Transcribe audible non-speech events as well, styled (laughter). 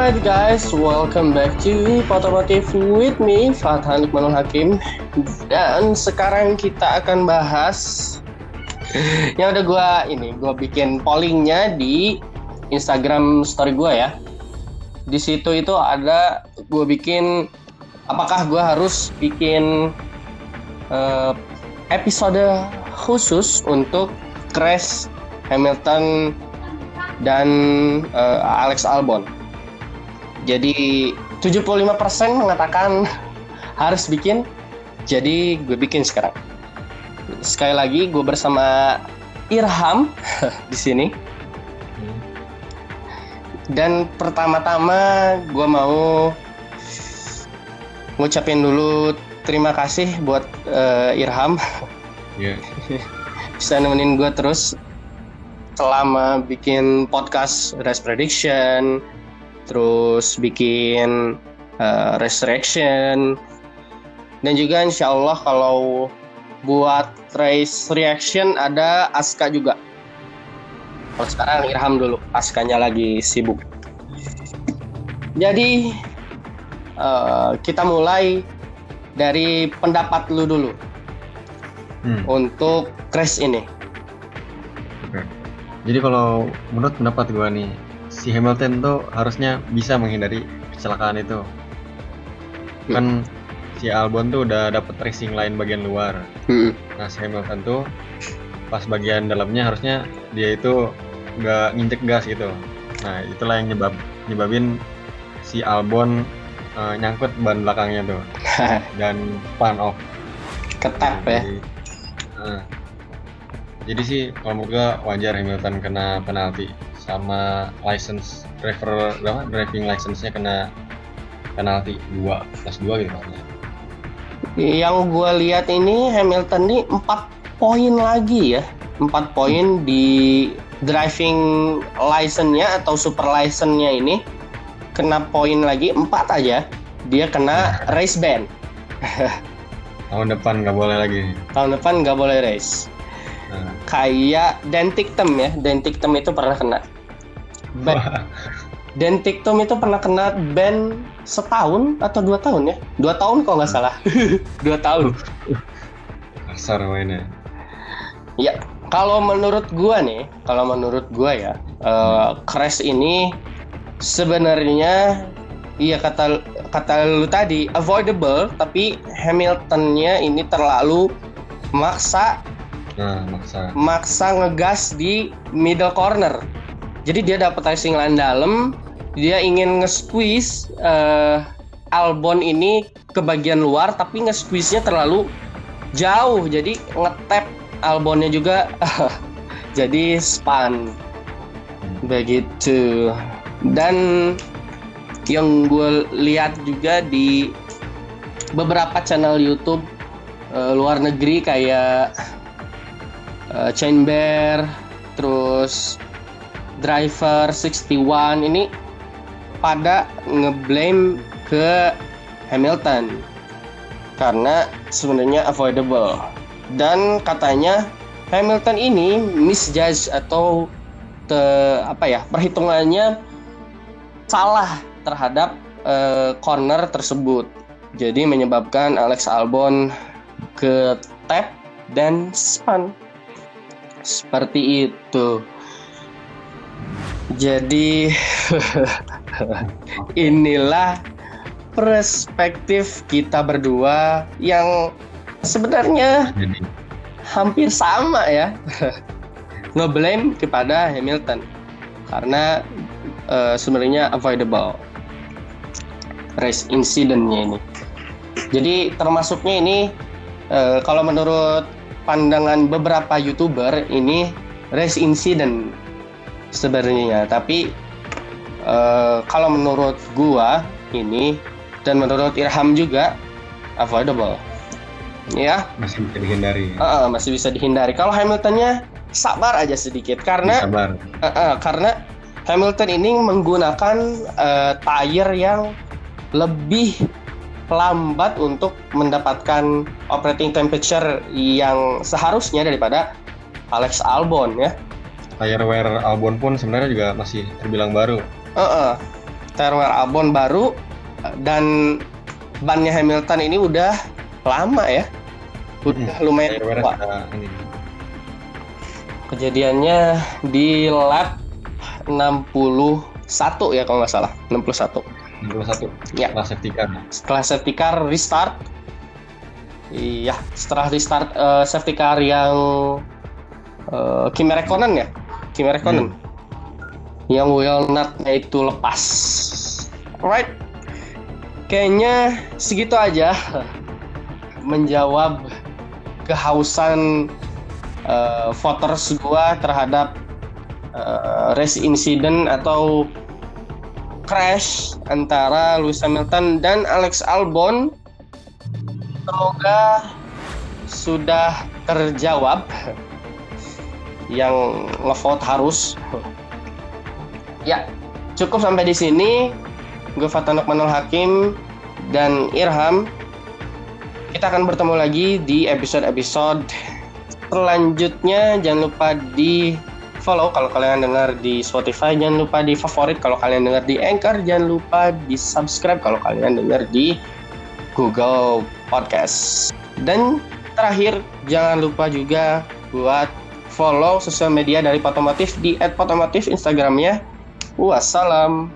Alright guys, welcome back to Automotive with me, Fathan Iqmanul Hakim. Dan sekarang kita akan bahas Yang udah gue ini, gue bikin pollingnya di Instagram story gue ya. Di situ itu ada gue bikin Apakah gue harus bikin uh, episode khusus untuk Crash Hamilton dan uh, Alex Albon jadi 75% mengatakan harus bikin, jadi gue bikin sekarang. Sekali lagi gue bersama Irham (laughs) di sini. Dan pertama-tama gue mau ngucapin dulu terima kasih buat uh, Irham. Yeah. (laughs) Bisa nemenin gue terus selama bikin podcast Race Prediction, terus bikin uh, resurrection dan juga insya Allah kalau buat race reaction ada Aska juga kalau sekarang Irham dulu Askanya lagi sibuk jadi uh, kita mulai dari pendapat lu dulu hmm. untuk crash ini Oke. jadi kalau menurut pendapat gua nih si Hamilton tuh harusnya bisa menghindari kecelakaan itu. Hmm. Kan si Albon tuh udah dapet racing line bagian luar. Hmm. Nah si Hamilton tuh pas bagian dalamnya harusnya dia itu nggak nginjek gas gitu. Nah itulah yang nyebab nyebabin si Albon uh, nyangkut ban belakangnya tuh (laughs) dan pan off. Ketap ya. uh, jadi sih kalau menurut wajar Hamilton kena penalti sama license driver berapa driving license-nya kena penalti dua plus dua gitu maksudnya. Yang gue lihat ini Hamilton nih empat poin lagi ya, empat poin di driving license-nya atau super license-nya ini kena poin lagi empat aja. Dia kena race ban. (laughs) Tahun depan nggak boleh lagi. Tahun depan nggak boleh race. Hmm. Kayak Dentictum ya, Dentictum itu pernah kena. Ban. Dentictum itu pernah kena ban setahun atau dua tahun ya? Dua tahun kalau nggak salah. (laughs) dua tahun. Kasar mainnya. Ya, kalau menurut gua nih, kalau menurut gua ya, uh, crash ini sebenarnya iya kata kata lu tadi avoidable, tapi Hamiltonnya ini terlalu maksa Nah, maksa. Maksa ngegas di middle corner. Jadi dia dapat racing line dalam, dia ingin nge-squeeze uh, Albon ini ke bagian luar tapi nge-squeeze-nya terlalu jauh. Jadi ngetap Albonnya juga (laughs) jadi span. Begitu. Dan yang gue lihat juga di beberapa channel YouTube uh, luar negeri kayak uh, Chain Bear, terus Driver 61 ini pada ngeblame ke Hamilton karena sebenarnya avoidable. Dan katanya Hamilton ini misjudge atau te, apa ya perhitungannya salah terhadap uh, corner tersebut. Jadi menyebabkan Alex Albon ke tap dan spun seperti itu. Jadi (laughs) inilah perspektif kita berdua yang sebenarnya hampir sama ya. (laughs) Ngeblame kepada Hamilton karena uh, sebenarnya avoidable race incidentnya ini. Jadi termasuknya ini uh, kalau menurut pandangan beberapa youtuber ini race incident sebenarnya tapi uh, kalau menurut gua ini dan menurut Irham juga avoidable. Ya? Masih bisa dihindari. Uh, uh, masih bisa dihindari. Kalau Hamiltonnya sabar aja sedikit. Karena sabar. Uh, uh, karena Hamilton ini menggunakan uh, tire yang lebih lambat untuk mendapatkan operating temperature yang seharusnya daripada Alex Albon ya. Tire Albon pun sebenarnya juga masih terbilang baru. Uh -uh. Albon baru dan bannya Hamilton ini udah lama ya. Udah Hmm. lumayan tua. ini. Kejadiannya di lap 61 ya kalau nggak salah, 61. 61 Ya. setelah safety car. Setelah safety car restart. Iya, setelah restart eh, safety car yang eh, Kimi Räikkönen ya? Kimi Räikkönen. Yang wheel nutnya itu lepas. Alright. Kayaknya segitu aja menjawab kehausan eh, voters gua terhadap eh, race incident atau crash antara Lewis Hamilton dan Alex Albon. Semoga sudah terjawab yang ngevote harus. Ya, cukup sampai di sini. Gue Fatanuk Manul Hakim dan Irham. Kita akan bertemu lagi di episode-episode selanjutnya. Jangan lupa di follow kalau kalian dengar di Spotify. Jangan lupa di favorit kalau kalian dengar di Anchor. Jangan lupa di subscribe kalau kalian dengar di Google Podcast. Dan terakhir, jangan lupa juga buat follow sosial media dari Potomotif di @potomotif Instagramnya. Wassalam.